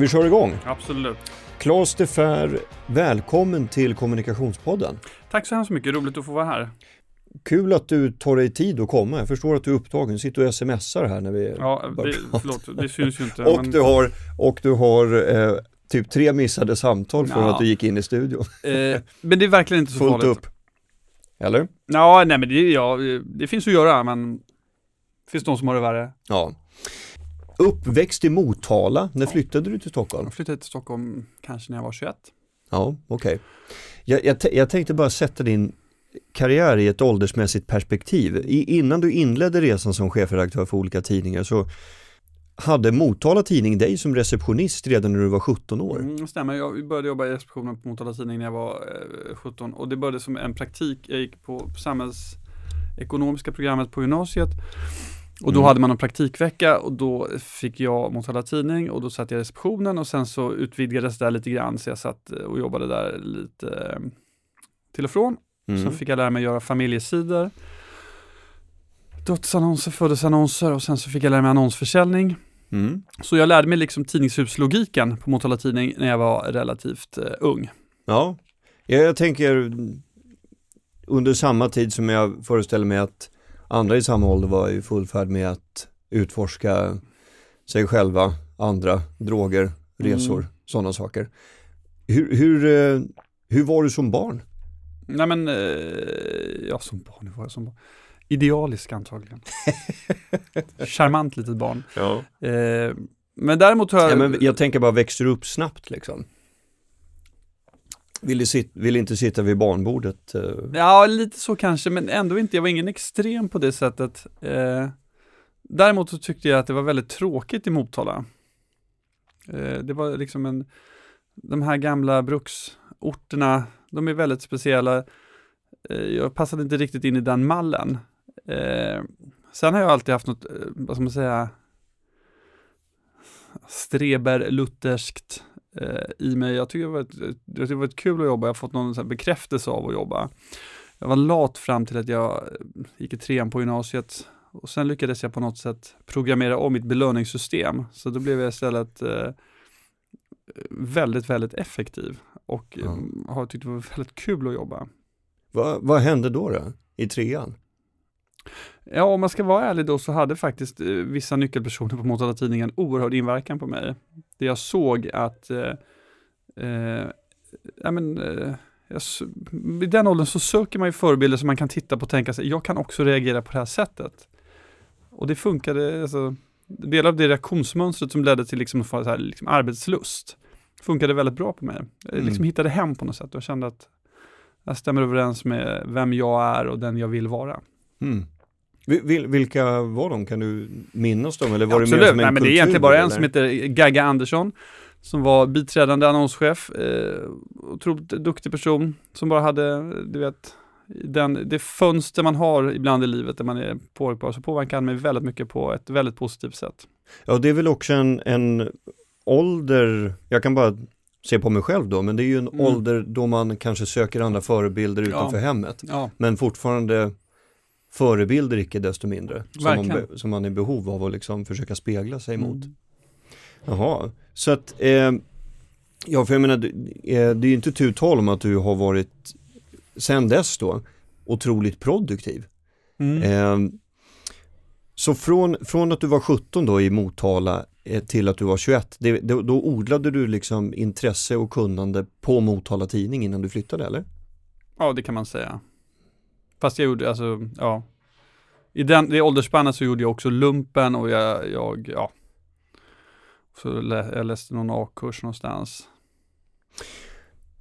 Ska vi köra igång? Absolut. Claes de Fer, välkommen till Kommunikationspodden. Tack så hemskt mycket, roligt att få vara här. Kul att du tar dig tid att komma. Jag förstår att du är upptagen, du sitter och smsar här när vi... Ja, det, förlåt, det syns ju inte. och, men... du har, och du har eh, typ tre missade samtal för Ja. att du gick in i studion. Eh, men det är verkligen inte så Fullt farligt. upp. Eller? Ja, nej men det, ja, det finns att göra, men det finns de som har det värre. Ja. Uppväxt i Motala, när flyttade du till Stockholm? Jag flyttade till Stockholm kanske när jag var 21. Ja, okej. Jag, jag, t- jag tänkte bara sätta din karriär i ett åldersmässigt perspektiv. I, innan du inledde resan som chefredaktör för olika tidningar så hade Motala Tidning dig som receptionist redan när du var 17 år. Mm, stämmer, jag började jobba i receptionen på Motala Tidning när jag var eh, 17 och det började som en praktik. Jag gick på samhällsekonomiska programmet på gymnasiet och då Mm. hade man en praktikvecka och då fick jag Motala Tidning och då satt jag i receptionen och sen så utvidgades det där lite grann så jag satt eh, och jobbade där lite eh, till och från. Mm. Sen fick jag lära mig göra familjesidor. Dödsannonser, födelseannonser och sen så fick jag lära mig annonsförsäljning. Mm. Så jag lärde mig liksom tidningshuslogiken på Motala Tidning när jag var relativt eh, ung. Ja, jag, jag tänker under samma tid som jag föreställer mig att andra i samma ålder var i full färd med att utforska sig själva, andra, droger, resor, Mm. sådana saker. Hur, hur, eh, hur var du som barn? Nej men, eh, ja som barn, hur var jag som barn? Idealisk antagligen. Charmant litet barn. Ja. Eh, men däremot har jag... Ja, men jag tänker bara, växer du upp snabbt liksom? Vill, du sit, vill inte sitta vid barnbordet? Eh? Ja, lite så kanske, men ändå inte. Jag var ingen extrem på det sättet. Eh, däremot så tyckte jag att det var väldigt tråkigt i Motala. Eh, det var liksom en, de här gamla bruksorterna, de är väldigt speciella. Eh, jag passade inte riktigt in i den mallen. Eh, sen har jag alltid haft något, eh, vad ska man säga, streberlutherskt i mig. Jag tycker det var, ett, jag tycker det var ett kul att jobba, jag har fått någon bekräftelse av att jobba. Jag var lat fram till att jag eh, gick i trean på gymnasiet och sen lyckades jag på något sätt programmera om mitt belöningssystem. Så då blev jag istället eh, väldigt, väldigt effektiv och Ja. eh, har tyckt det var väldigt kul att jobba. Vad, vad hände då, då? I trean? Ja, om man ska vara ärlig då så hade faktiskt eh, vissa nyckelpersoner på Motala Tidningen oerhörd inverkan på mig. Det jag såg att, eh, eh, ja men, eh, jag, i den åldern så söker man ju förebilder som man kan titta på och tänka sig, jag kan också reagera på det här sättet. Och det funkade, alltså, delar av det reaktionsmönstret som ledde till liksom, så här, liksom arbetslust funkade väldigt bra på mig. Jag Mm. liksom hittade hem på något sätt och kände att jag stämmer överens med vem jag är och den jag vill vara. Mm. Vil- vil- vilka var de? Kan du minnas dem? Eller var det mer Absolut, en Nej, men det är egentligen bara en eller? som heter Gagga Andersson som var biträdande annonschef, eh, otroligt duktig person som bara hade, du vet, den, det fönster man har ibland i livet där man är påverkbar, så påverkar han mig väldigt mycket på ett väldigt positivt sätt. Ja, det är väl också en, en ålder, jag kan bara se på mig själv då, men det är ju en Mm. ålder då man kanske söker andra förebilder utanför hemmet. Ja, Men fortfarande förebilder icke desto mindre. Som man, som man är i behov av att liksom försöka spegla sig mot. Mm. Jaha, så att, eh, ja för jag menar, det eh, det är ju inte tu tal om att du har varit, sen dess då, otroligt produktiv. Mm. Eh, så från, från att du var 17 då i Motala eh, till att du var 21, det, då, då odlade du liksom intresse och kunnande på Motala Tidning innan du flyttade eller? ja, det kan man säga. Fast jag gjorde, alltså, ja. I den, det åldersspannet så gjorde jag också lumpen och jag, jag ja. Så lä, jag läste någon A-kurs någonstans.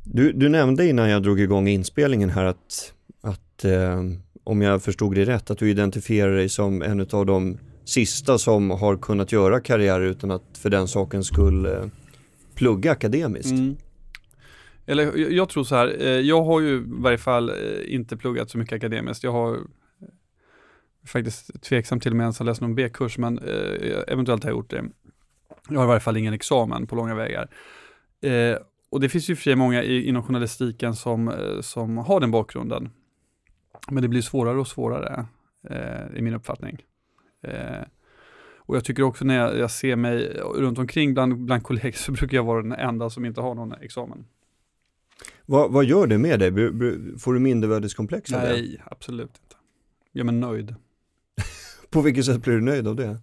Du, du nämnde innan jag drog igång inspelningen här att, att eh, om jag förstod det rätt, att du identifierar dig som en av de sista som har kunnat göra karriär utan att för den sakens skull eh, plugga akademiskt. Mm. Eller jag, jag tror så här, eh, jag har ju i varje fall eh, inte pluggat så mycket akademiskt. Jag har eh, faktiskt tveksam till och med ens har läst någon B-kurs, men eventuellt har jag gjort det. Jag har i varje fall ingen examen på långa vägar. Och det finns ju för många inom journalistiken som, som har den bakgrunden. Men det blir svårare och svårare, i min uppfattning. Och jag tycker också när jag, jag, ser mig runt omkring bland, bland kollegor så brukar jag vara den enda som inte har någon examen. Vad, vad gör det med dig? Får du mindervärdeskomplex av det? Nej, absolut inte. Jag är nöjd. På vilket sätt blir du nöjd av det?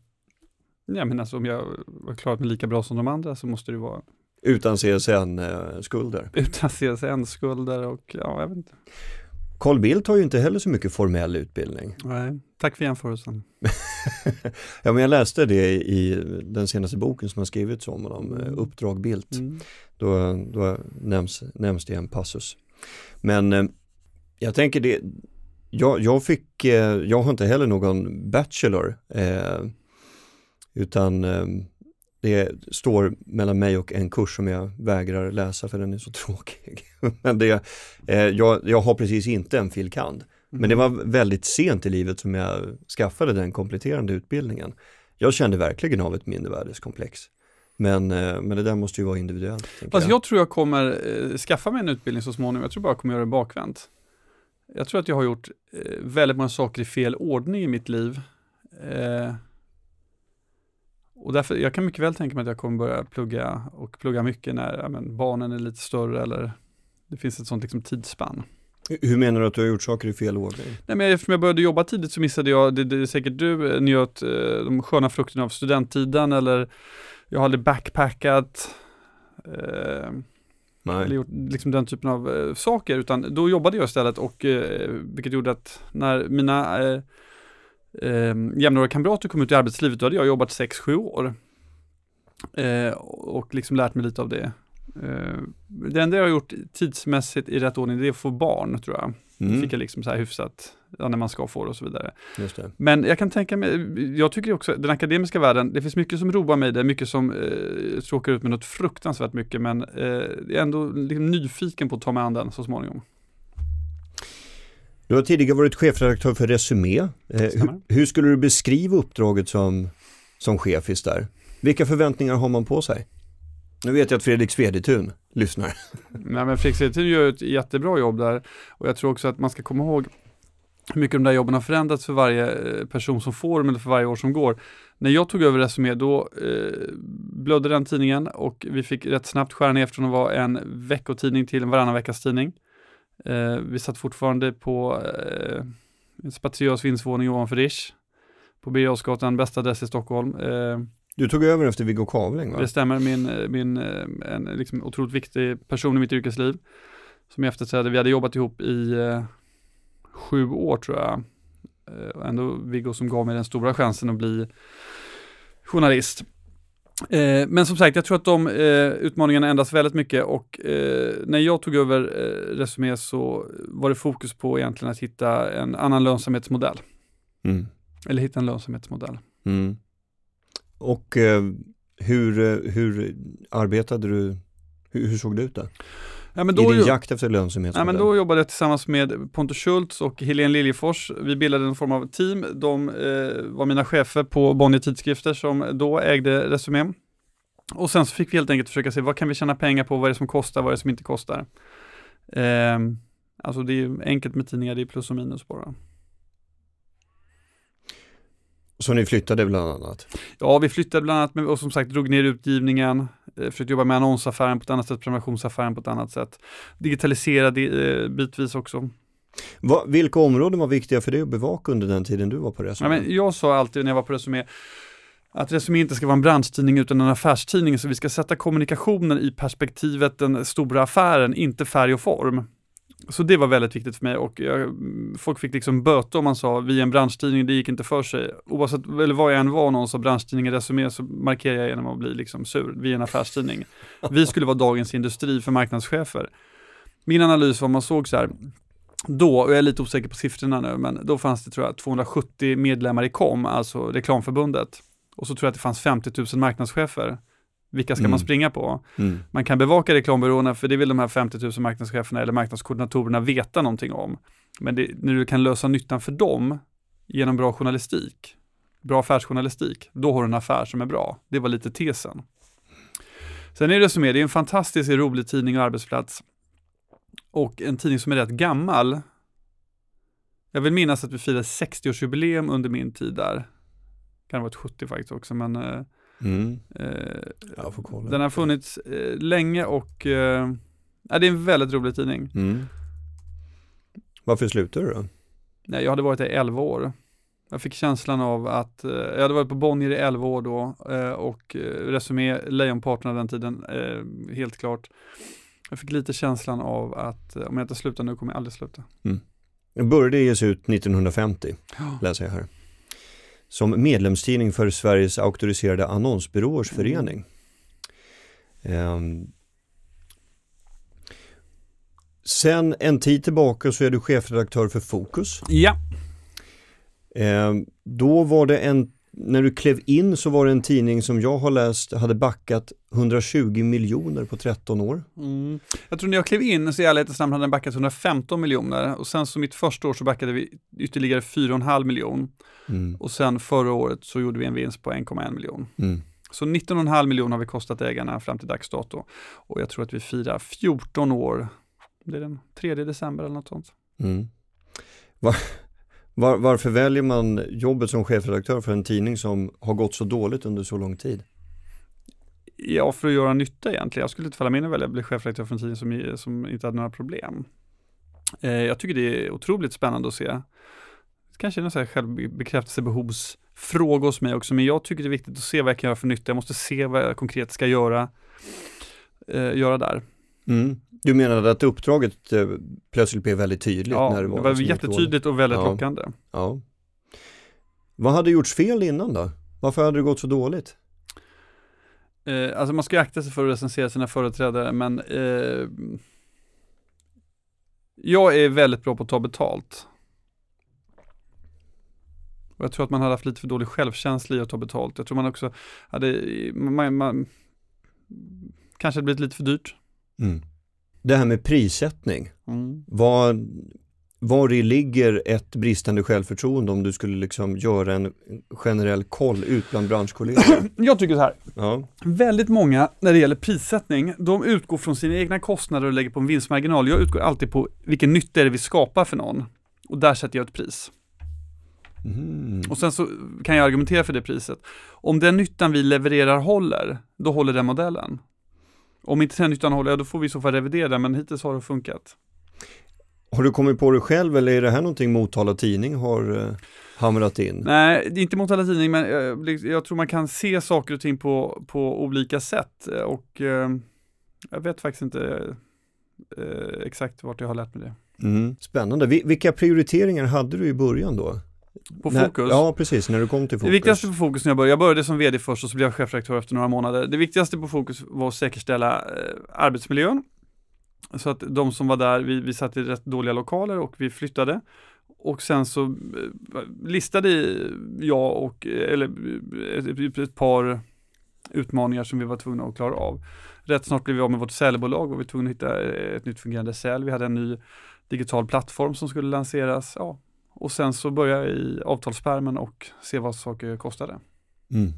Ja, men alltså om jag har klarat mig lika bra som de andra så måste det vara utan CSN-skulder? Utan CSN-skulder och ja, jag vet inte. Carl Bildt har ju inte heller så mycket formell utbildning. Nej, tack för jämförelsen. ja, men jag läste det i den senaste boken som har skrivits om honom, mm. Uppdrag Bildt. Mm. Då, då nämns, nämns det en passus. Men eh, jag tänker det, jag, jag fick, eh, jag har inte heller någon bachelor, eh, utan eh, det står mellan mig och en kurs som jag vägrar läsa för den är så tråkig. Men det, eh, jag, jag har precis inte en fil. kand. Men det mm. var väldigt sent i livet som jag skaffade den kompletterande utbildningen. Jag kände verkligen av ett mindervärdeskomplex. Men, eh, men det där måste ju vara individuellt. Fast jag. jag tror jag kommer eh, skaffa mig en utbildning så småningom. Jag tror bara jag kommer göra det bakvänt. Jag tror att jag har gjort eh, väldigt många saker i fel ordning i mitt liv. Eh, och därför, jag kan mycket väl tänka mig att jag kommer börja plugga och plugga mycket när ja, men, barnen är lite större eller det finns ett sånt liksom, tidsspann. Hur menar du att du har gjort saker i fel ordning? Nej, men eftersom jag började jobba tidigt så missade jag, det, det är säkert du, njöt de sköna frukterna av studenttiden eller jag hade backpackat. Eh, Nej. Eller gjort liksom den typen av eh, saker, utan då jobbade jag istället och eh, vilket gjorde att när mina eh, eh, jämnåriga kamrater kom ut i arbetslivet, då hade jag jobbat 6-7 år. Eh, och liksom lärt mig lite av det. Eh, det enda jag har gjort tidsmässigt i rätt ordning, det är att få barn tror jag. Mm. Fick jag liksom så här hyfsat, ja, när man ska få det och så vidare. Men jag kan tänka mig, jag tycker också, den akademiska världen, det finns mycket som roar mig, det är mycket som eh, tråkar ut med något fruktansvärt mycket, men eh, jag är ändå liksom nyfiken på att ta mig an den så småningom. Du har tidigare varit chefredaktör för Resumé. Eh, hur, hur, skulle du beskriva uppdraget som, som chefis där? Vilka förväntningar har man på sig? Nu vet jag att Fredrik Svedetun lyssnar. Nej, men Fredrik Svedetun gör ett jättebra jobb där och jag tror också att man ska komma ihåg hur mycket de där jobben har förändrats för varje eh, person som får dem eller för varje år som går. När jag tog över Resumé då eh, blödde den tidningen och vi fick rätt snabbt skära ner från att vara en veckotidning till en varannan veckas tidning. Eh, vi satt fortfarande på eh, en spatiös vindsvåning ovanför Rish. På Birger bästa adress i Stockholm. Eh, du tog över efter Viggo Kavling va? Det stämmer, min, min eh, en liksom otroligt viktig person i mitt yrkesliv. Som jag efterträdde, vi hade jobbat ihop i eh, sju år tror jag. Eh, ändå Viggo som gav mig den stora chansen att bli journalist. Eh, men som sagt, jag tror att de eh, utmaningarna ändras väldigt mycket och eh, när jag tog över eh, Resumé så var det fokus på egentligen att hitta en annan lönsamhetsmodell. Mm. Eller hitta en lönsamhetsmodell. Mm. Och eh, hur, eh, hur arbetade du, hur, hur såg det ut där? Ja, men då I din jakt efter lönsamhet? Ja, men då jobbade jag tillsammans med Pontus Schultz och Helene Liljefors. Vi bildade en form av team. De eh, var mina chefer på Bonnier Tidskrifter som då ägde Resumé. Och sen så fick vi helt enkelt försöka se vad kan vi tjäna pengar på, vad är det som kostar, vad är det som inte kostar. Eh, alltså det är enkelt med tidningar, det är plus och minus bara. Så ni flyttade bland annat? Ja, vi flyttade bland annat och som sagt drog ner utgivningen, eh, försökte jobba med annonsaffären på ett annat sätt, prenumerationsaffären på ett annat sätt. Digitaliserade eh, bitvis också. Va, vilka områden var viktiga för dig att bevaka under den tiden du var på Resumé? Ja, men jag sa alltid när jag var på Resumé att Resumé inte ska vara en branschtidning utan en affärstidning, så vi ska sätta kommunikationen i perspektivet den stora affären, inte färg och form. Så det var väldigt viktigt för mig och jag, folk fick liksom böter om man sa vi är en branschtidning, det gick inte för sig. Oavsett, eller var jag än var någon sa branschtidning i Resumé så markerar jag genom att bli liksom sur, vi är en affärstidning. Vi skulle vara dagens industri för marknadschefer. min analys var man såg så här, då, och jag är lite osäker på siffrorna nu, men då fanns det tror jag 270 medlemmar i KOM, alltså reklamförbundet. Och så tror jag att det fanns 50 000 marknadschefer. Vilka ska Mm. man springa på? Mm. Man kan bevaka reklambyråerna, för det vill de här 50 000 marknadscheferna eller marknadskoordinatorerna veta någonting om. Men det, när du kan lösa nyttan för dem genom bra journalistik, bra affärsjournalistik, då har du en affär som är bra. Det var lite tesen. Sen är det som är, det är en fantastiskt rolig tidning och arbetsplats. Och en tidning som är rätt gammal. Jag vill minnas att vi firade 60-årsjubileum under min tid där. Kan ha varit 70 faktiskt också, men eh, Mm. eh, Jag den har funnits eh, länge och eh, det är en väldigt rolig tidning. Mm. Varför slutade du då? Nej, jag hade varit där i 11 år. Jag fick känslan av att, eh, jag hade varit på Bonnier i 11 år då eh, och eh, Resumé, lejonparten av den tiden, eh, helt klart. Jag fick lite känslan av att eh, om jag inte slutar nu kommer jag aldrig sluta. Den började ges ut 1950, Ja. läser jag här. Som medlemstidning för Sveriges auktoriserade annonsbyråers Mm. förening. Ehm. Sen en tid tillbaka så är du chefredaktör för Fokus. Ja, Ehm, då var det en, när du klev in så var det en tidning som jag har läst hade backat 120 miljoner på 13 år. mm. jag tror när jag klev in så i ärlighetens namn hade den backat 115 miljoner och sen så mitt första år så backade vi ytterligare 4,5 miljon Mm. och sen förra året så gjorde vi en vinst på 1,1 miljon. Mm. Så 19,5 miljoner har vi kostat ägarna fram till dags dato. Och jag tror att vi firar 14 år, det är den 3 december eller något sånt. Mm. Var, varför väljer man jobbet som chefredaktör för en tidning som har gått så dåligt under så lång tid? Ja, för att göra nytta egentligen. Jag skulle inte falla mig in och välja att bli chefredaktör för en tidning som, som inte hade några problem. Eh, jag tycker det är otroligt spännande att se. Kanske är någon självbekräftelsebehovsfråga hos mig också, men jag tycker det är viktigt att se vad jag kan göra för nytta. Jag måste se vad jag konkret ska göra, eh, göra där. Mm. Du menade att uppdraget eh, plötsligt blev väldigt tydligt Ja, när det det var, var gick dåligt. jättetydligt och väldigt Ja. lockande. Ja. Vad hade gjorts fel innan då? Varför hade det gått så dåligt? Eh, alltså man ska akta sig för att recensera sina företrädare, men eh, jag är väldigt bra på att ta betalt. Och jag tror att man hade haft lite för dålig självkänsla i att ta betalt. Jag tror man också hade, man, man, kanske hade blivit lite för dyrt. Mm. Det här med prissättning, Mm. vad, var i ligger ett bristande självförtroende om du skulle liksom göra en generell koll ut bland branschkollegor? Jag tycker så här, Ja, väldigt många när det gäller prissättning, de utgår från sina egna kostnader och lägger på en vinstmarginal. Jag utgår alltid på vilken nytta är det vi skapar för någon. Och där sätter jag ett pris. mm. Och sen så kan jag argumentera för det priset. Om den nyttan vi levererar håller, då håller den modellen. Om inte den nyttan håller, ja, då får vi i så fall revidera den, men hittills har det funkat. Har du kommit på det själv eller är det här någonting Motala Tidning har eh, hamrat in? Nej, det är inte mot alla tidning, men eh, jag tror man kan se saker och ting på, på olika sätt. Eh, Och jag vet faktiskt inte exakt vart jag har lärt mig det. Mm. Spännande. Vi, vilka prioriteringar hade du i början då? På När- Fokus? Ja, precis, när du kom till Det Fokus. viktigaste på Fokus när jag började, jag började som vd först och så blev jag chefredaktör efter några månader. Det viktigaste på Fokus var att säkerställa eh, arbetsmiljön. Så att de som var där, vi, vi satt i rätt dåliga lokaler och vi flyttade. Och sen så eh, listade jag och, eh, eller eh, ett, ett par utmaningar som vi var tvungna att klara av. Rätt snart blev vi av med vårt säljbolag och vi var tvungna att hitta eh, ett nytt fungerande sälj. Vi hade en ny digital plattform som skulle lanseras. Ja. Och sen så började jag i avtalspärmen och se vad saker kostade. Mm.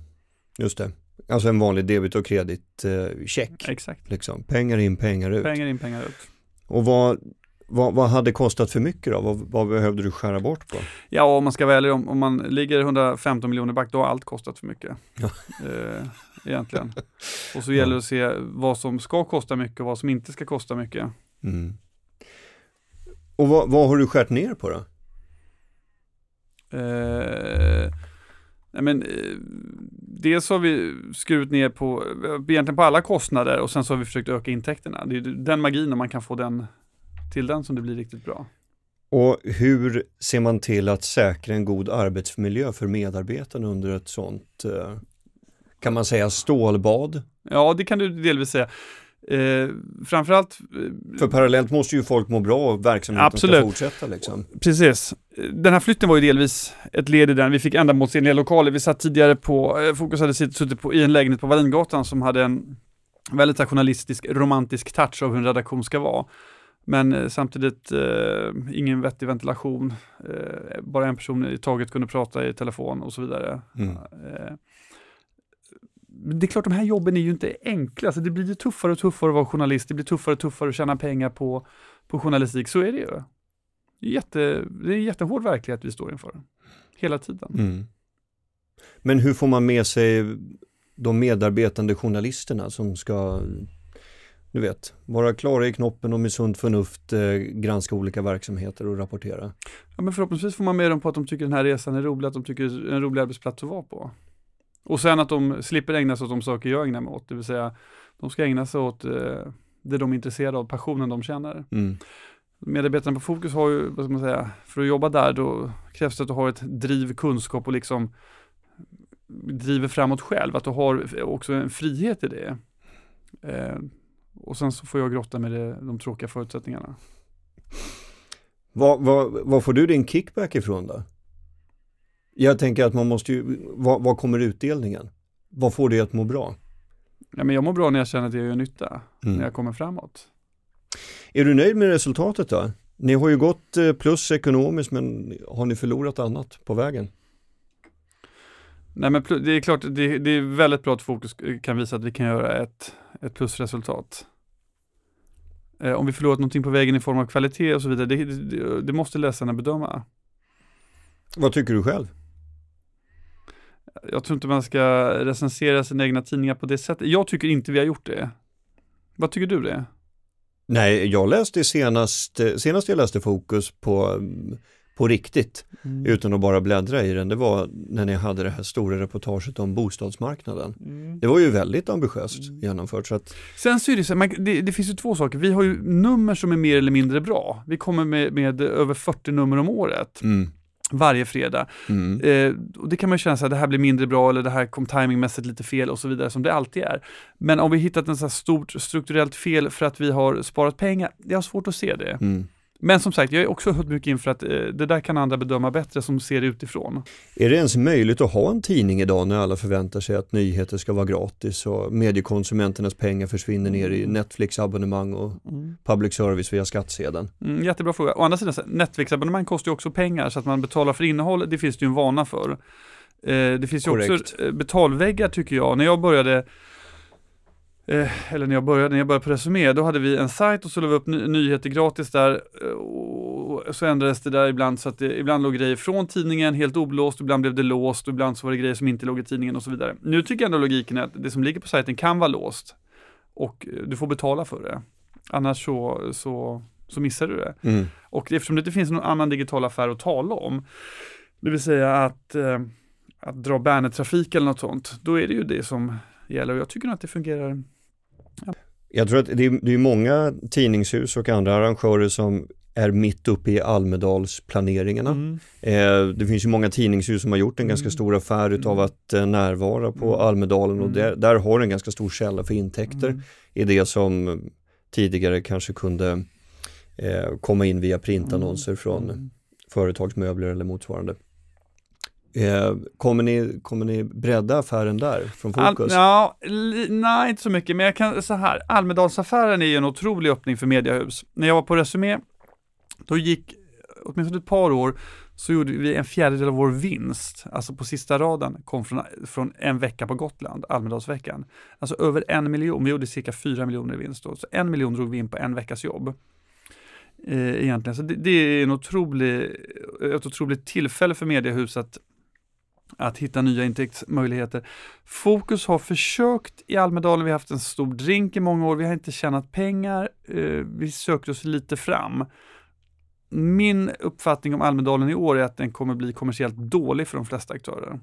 Just det. Alltså en vanlig debit och kredit eh, check. Exakt. Liksom. Pengar in, pengar ut. Pengar in, pengar ut. Och vad, vad, vad hade kostat för mycket då? Vad, vad behövde du skära bort på? Ja, om man ska ärlig, om, om man ligger 115 miljoner back, då har allt kostat för mycket. Ja. Eh, egentligen. Och så gäller det att se vad som ska kosta mycket och vad som inte ska kosta mycket. Mm. Och vad, vad har du skärt ner på då? Eh, nej men, eh, dels har vi skurit ner på, eh, egentligen på alla kostnader och sen så har vi försökt öka intäkterna. Det är den magin om man kan få den till den som det blir riktigt bra. Och hur ser man till att säkra en god arbetsmiljö för medarbetarna under ett sånt, eh, kan man säga stålbad? Ja, det kan du delvis säga. Eh, framförallt... Eh, För parallellt måste ju folk må bra och verksamheten absolut. ska fortsätta liksom. Precis. Den här flytten var ju delvis ett led i den. Vi fick ändamålsenliga lokaler. Vi satt tidigare på, eh, Fokus hade suttit på, i en lägenhet på Wallingatan som hade en väldigt journalistisk, romantisk touch av hur en redaktion ska vara. Men eh, samtidigt eh, ingen vettig ventilation, eh, bara en person i taget kunde prata i telefon och så vidare. Mm. Eh, det är klart, de här jobben är ju inte enkla. Alltså det blir ju tuffare och tuffare att vara journalist. Det blir tuffare och tuffare att tjäna pengar på, på journalistik. Så är det ju. Det är, jätte, det är en jättehård verklighet vi står inför. Hela tiden. Mm. Men hur får man med sig de medarbetande journalisterna som ska du vet, vara klara i knoppen och med sunt förnuft eh, granska olika verksamheter och rapportera. Ja, men förhoppningsvis får man med dem på att de tycker den här resan är rolig, att de tycker det är en rolig arbetsplats att vara på. Och sen att de slipper ägna sig åt de saker jag ägnar mig åt, det vill säga de ska ägna sig åt eh, det de är intresserade av, passionen de känner. Mm. Medarbetarna på Fokus har ju, vad ska man säga, för att jobba där då krävs det att du har ett driv, kunskap och liksom driver framåt själv, att du har också en frihet i det. Eh, och sen så får jag grotta med det, de tråkiga förutsättningarna. Var, var, var får du din kickback ifrån då? Jag tänker att man måste ju, vad, vad kommer utdelningen? Vad får dig att må bra? Ja, men jag mår bra när jag känner att jag gör nytta, mm. när jag kommer framåt. Är du nöjd med resultatet då? Ni har ju gått eh, plus ekonomiskt men har ni förlorat annat på vägen? Nej men det är klart, det, det, är väldigt bra att Fokus kan visa att vi kan göra ett, ett plusresultat. Eh, om vi förlorat någonting på vägen i form av kvalitet och så vidare, det, det, det måste läsarna bedöma. Vad tycker du själv? Jag tror inte man ska recensera sina egna tidningar på det sättet. Jag tycker inte vi har gjort det. Vad tycker du det? Nej, jag läste senast, senast jag läste Fokus på på riktigt mm. utan att bara bläddra i den, det var när ni hade det här stora reportaget om bostadsmarknaden. Mm. Det var ju väldigt ambitiöst mm. genomfört. Så att... Sen så är det så, man, det, det, finns ju två saker, vi har ju nummer som är mer eller mindre bra. Vi kommer med, med över 40 nummer om året. Mm. Varje fredag. Mm. Eh, och det kan man känna att det här blir mindre bra eller det här kom timingmässigt lite fel och så vidare som det alltid är. Men om vi hittat en så här stort strukturellt fel för att vi har sparat pengar, jag har svårt att se det. Mm. Men som sagt, jag är också mycket inför att eh, det där kan andra bedöma bättre som ser utifrån. Är det ens möjligt att ha en tidning idag när alla förväntar sig att nyheter ska vara gratis och mediekonsumenternas pengar försvinner ner i mm. Netflix-abonnemang och mm. public service via skattsedeln? Mm, jättebra fråga. Å andra sidan, Netflix-abonnemang kostar ju också pengar så att man betalar för innehåll, det finns det ju en vana för. Eh, det finns ju Correct. också eh, betalväggar tycker jag. När jag började eh, eller när jag började, när jag började på Resumé, då hade vi en sajt och så lade vi upp ny nyheter gratis där eh, och så ändrades det där ibland så att det, ibland låg grejer från tidningen helt oblåst, ibland blev det låst och ibland så var det grejer som inte låg i tidningen och så vidare. Nu tycker jag ändå logiken är att det som ligger på sajten kan vara låst och eh, du får betala för det. Annars så, så, så missar du det. Mm. Och eftersom det inte finns någon annan digital affär att tala om, det vill säga att, eh, att dra bannertrafik eller något sånt, då är det ju det som gäller och jag tycker nog att det fungerar jag tror att det är, det är många tidningshus och andra arrangörer som är mitt uppe i Almedalsplaneringarna. Mm. Eh, det finns ju många tidningshus som har gjort en mm. ganska stor affär utav mm. att eh, närvara på mm. Almedalen och mm. där, där har en ganska stor källa för intäkter mm. i det som tidigare kanske kunde eh, komma in via printannonser från företagsmöbler eller motsvarande. Eh, kommer, ni, kommer ni bredda affären där från Fokus? Ja, nej, inte så mycket, men jag kan så här. Almedalsaffären är ju en otrolig öppning för mediehus. När jag var på Resumé, då gick åtminstone ett par år så gjorde vi en fjärdedel av vår vinst, alltså på sista raden, kom från, från en vecka på Gotland, Almedalsveckan. Alltså över en miljon, vi gjorde cirka fyra miljoner i vinst då, så en miljon drog vi in på en veckas jobb. Eh, egentligen, så det, det är en otrolig, ett otroligt tillfälle för mediehus att att hitta nya intäktsmöjligheter. Fokus har försökt i Almedalen, vi har haft en stor drink i många år, vi har inte tjänat pengar, eh, vi sökte oss lite fram. Min uppfattning om Almedalen i år är att den kommer bli kommersiellt dålig för de flesta aktörer. Okej,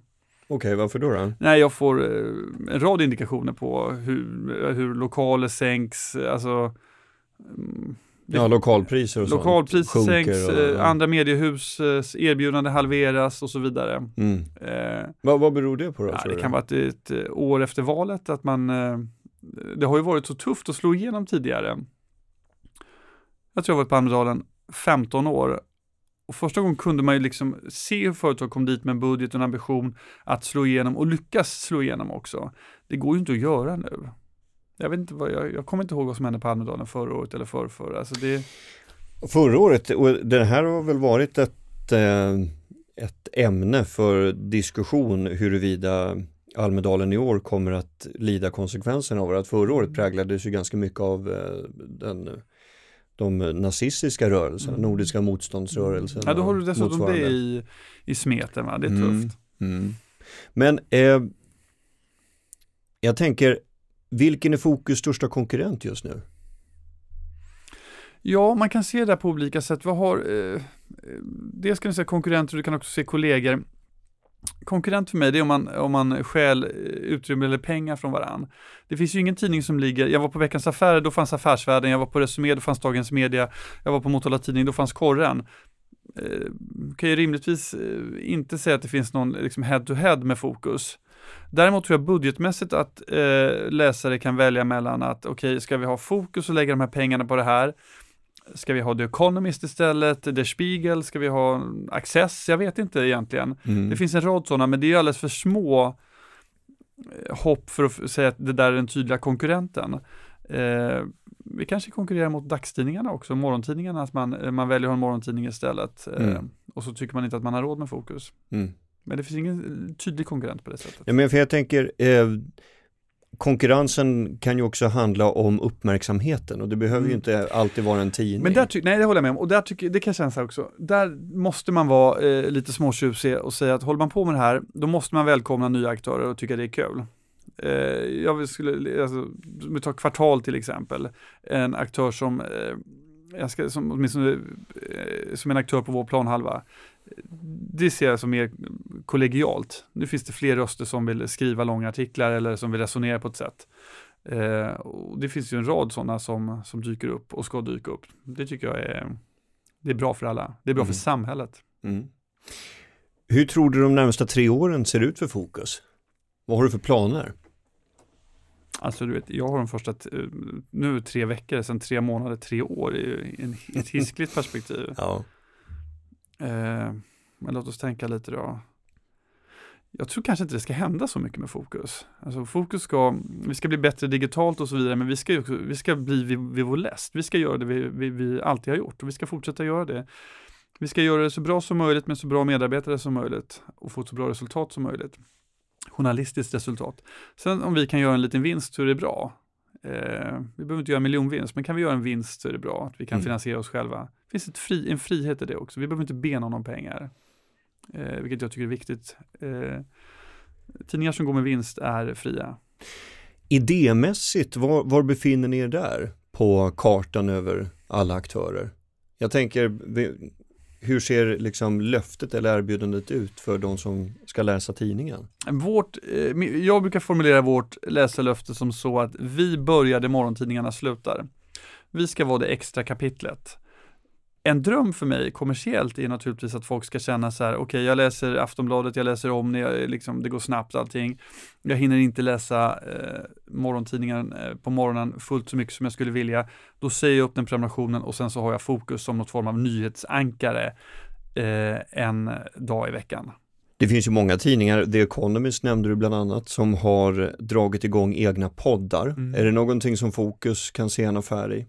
okay, varför då? då? Nej, jag får eh, en rad indikationer på hur, hur lokaler sänks, alltså mm, Ja, lokalpriser och Lokalpriser sånt sänks, och, eh, andra mediehus eh, erbjudande halveras och så vidare. Mm. Eh, vad, vad beror det på då? Ja, det kan vara ett, ett, år efter valet, att man, det har ju varit så tufft att slå igenom tidigare. Jag tror jag varit på Almedalen 15 år och första gången kunde man ju liksom se hur företag kom dit med en budget och en ambition att slå igenom och lyckas slå igenom också. Det går ju inte att göra nu. Jag vet inte vad, jag, jag kommer inte ihåg vad som hände på Almedalen förra året eller förrförra. Alltså det... Förra året, och det här har väl varit ett, eh, ett ämne för diskussion huruvida Almedalen i år kommer att lida konsekvenserna av. Att förra året präglades ju ganska mycket av eh, den de nazistiska rörelserna, mm. Nordiska motståndsrörelsen. Ja, då har du dessutom det i, i smeten, va? det är mm. tufft. Mm. Men eh, jag tänker, vilken är Fokus största konkurrent just nu? Ja, man kan se det på olika sätt. Vad har, eh, eh dels kan du se konkurrenter, du kan också se kollegor konkurrent för mig det är om man, om man stjäl eh, utrymme eller pengar från varann. Det finns ju ingen tidning som ligger, jag var på Veckans Affärer, då fanns Affärsvärlden, jag var på Resumé, då fanns Dagens Media, jag var på Motala Tidning, då fanns Korren. Eh, kan ju rimligtvis eh, inte säga att det finns någon liksom head-to-head med fokus. Däremot tror jag budgetmässigt att eh, läsare kan välja mellan att okej, okay, ska vi ha fokus och lägga de här pengarna på det här? Ska vi ha The Economist istället? The Spiegel? Ska vi ha Access? Jag vet inte egentligen. Mm. Det finns en rad sådana, men det är alldeles för små eh, hopp för att säga att det där är den tydliga konkurrenten. Eh, vi kanske konkurrerar mot dagstidningarna också, morgontidningarna, att man, eh, man väljer att ha en morgontidning istället. Eh, mm. och så tycker man inte att man har råd med fokus. Mm. Men det finns ingen tydlig konkurrent på det sättet. Ja, men för jag tänker, eh, konkurrensen kan ju också handla om uppmärksamheten och det behöver mm. ju inte alltid vara en tidning. Men där nej, det håller jag med om och där tycker, det kan jag känna så också. Där måste man vara eh, lite småtjusig och säga att håller man på med det här, då måste man välkomna nya aktörer och tycka det är kul. Eh, jag skulle, alltså, vi tar kvartal till exempel, en aktör som eh, jag ska, som, åtminstone, eh, som en aktör på vår planhalva, det ser jag som mer kollegialt. Nu finns det fler röster som vill skriva långa artiklar eller som vill resonera på ett sätt. Eh, och det finns ju en rad sådana som, som dyker upp och ska dyka upp. Det tycker jag är, det är bra för alla. Det är bra mm. för samhället. Mm. Hur tror du de närmsta tre åren ser ut för Fokus? Vad har du för planer? Alltså du vet, jag har de första, nu tre veckor, sen tre månader, tre år i ett hiskligt perspektiv. ja. Eh, men låt oss tänka lite då. Jag tror kanske inte det ska hända så mycket med fokus. Alltså fokus ska, vi ska bli bättre digitalt och så vidare, men vi ska, också, vi ska bli vid, vid vår läst. Vi ska göra det vi, vi, vi alltid har gjort och vi ska fortsätta göra det. Vi ska göra det så bra som möjligt med så bra medarbetare som möjligt och få ett så bra resultat som möjligt. Journalistiskt resultat. Sen om vi kan göra en liten vinst så är det bra. Eh, vi behöver inte göra en miljonvinst, men kan vi göra en vinst så är det bra att vi kan mm. finansiera oss själva. Finns ett fri, en frihet i det också. Vi behöver inte be någon om pengar, eh, vilket jag tycker är viktigt. Eh, tidningar som går med vinst är fria. Idémässigt, var, var befinner ni er där på kartan över alla aktörer? Jag tänker, hur ser liksom löftet eller erbjudandet ut för de som ska läsa tidningen? Vårt, eh, jag brukar formulera vårt läsarlöfte som så att vi börjar där morgontidningarna slutar. Vi ska vara det extra kapitlet en dröm för mig kommersiellt är naturligtvis att folk ska känna så här, okej okay, jag läser Aftonbladet, jag läser om det, liksom, det går snabbt allting. Jag hinner inte läsa eh, morgontidningen eh, på morgonen fullt så mycket som jag skulle vilja. Då säger jag upp den prenumerationen och sen så har jag fokus som något form av nyhetsankare eh, en dag i veckan. Det finns ju många tidningar, The Economist nämnde du bland annat, som har dragit igång egna poddar. Mm. Är det någonting som Fokus kan se en affär i?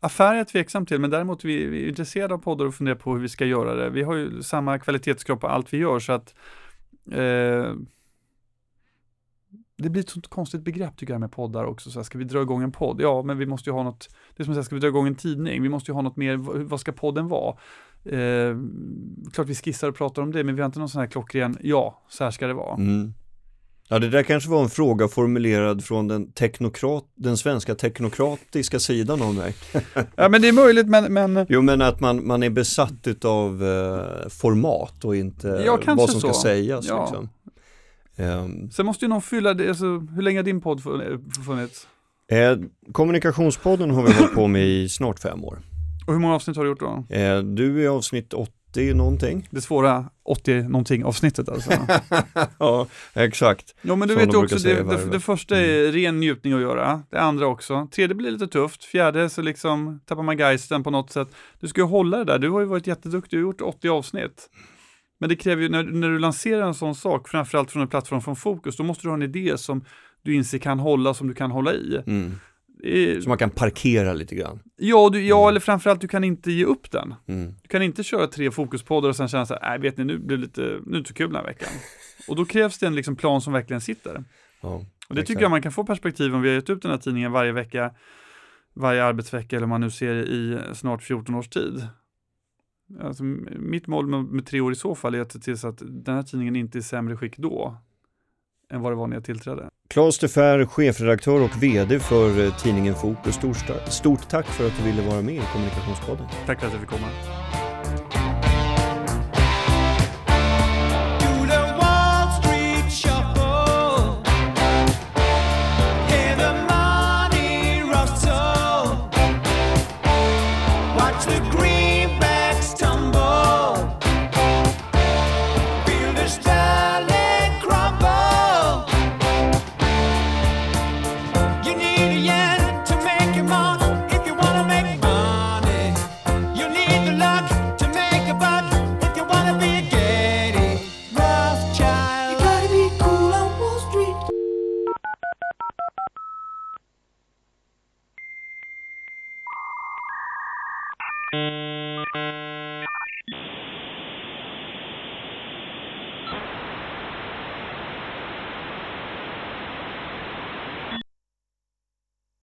Affär är jag tveksam till, men däremot är vi, vi är intresserade av poddar och funderar på hur vi ska göra det. Vi har ju samma kvalitetskrav på allt vi gör så att eh, det blir ett sånt konstigt begrepp tycker jag med poddar också. Så här, ska vi dra igång en podd? Ja, men vi måste ju ha något, det är som att säga, ska vi dra igång en tidning? Vi måste ju ha något mer, vad ska podden vara? Eh, klart vi skissar och pratar om det, men vi har inte någon sån här klockren, ja, så här ska det vara. Mm. Ja, det där kanske var en fråga formulerad från den, teknokrat, den svenska teknokratiska sidan av mig. ja, men det är möjligt, men... men... Jo, men att man, man är besatt av eh, format och inte ja, vad som så. ska sägas. Ja. Liksom. Um, Sen måste ju någon fylla det, alltså, hur länge har din podd funnits? Eh, kommunikationspodden har vi hållit på med i snart fem år. Och hur många avsnitt har du gjort då? Eh, du är avsnitt 80 någonting. Det svåra 80 någonting avsnittet alltså. ja, exakt. Ja men du Som vet ju också, det, det, det första är ren njutning att göra, det andra också. Tredje blir lite tufft, fjärde så liksom tappar man geisten på något sätt. Du ska ju hålla det där, du har ju varit jätteduktig, du har gjort 80 avsnitt. Men det kräver ju, när, när du lanserar en sån sak, framförallt från en plattform från Fokus, då måste du ha en idé som du inser kan hålla, som du kan hålla i. Mm. Så man kan parkera lite grann. Ja, du, ja eller framförallt du kan inte ge upp den. Mm. Du kan inte köra tre fokuspoddar och sen känna så här, nej vet ni, nu blir det lite, nu är det inte så kul den här veckan. Och då krävs det en liksom plan som verkligen sitter. Ja, Och det exakt. tycker jag man kan få perspektiv om vi har gett ut den här tidningen varje vecka, varje arbetsvecka eller om man nu ser det i snart 14 års tid. Alltså, mitt mål med, med tre år i så fall är att se till så att den här tidningen inte är sämre skick då än vad det var när jag tillträdde. Claes de Fer, chefredaktör och VD för eh, tidningen Fokus. Stort, stort tack för att du ville vara med i Kommunikationspodden. Tack för att jag fick komma.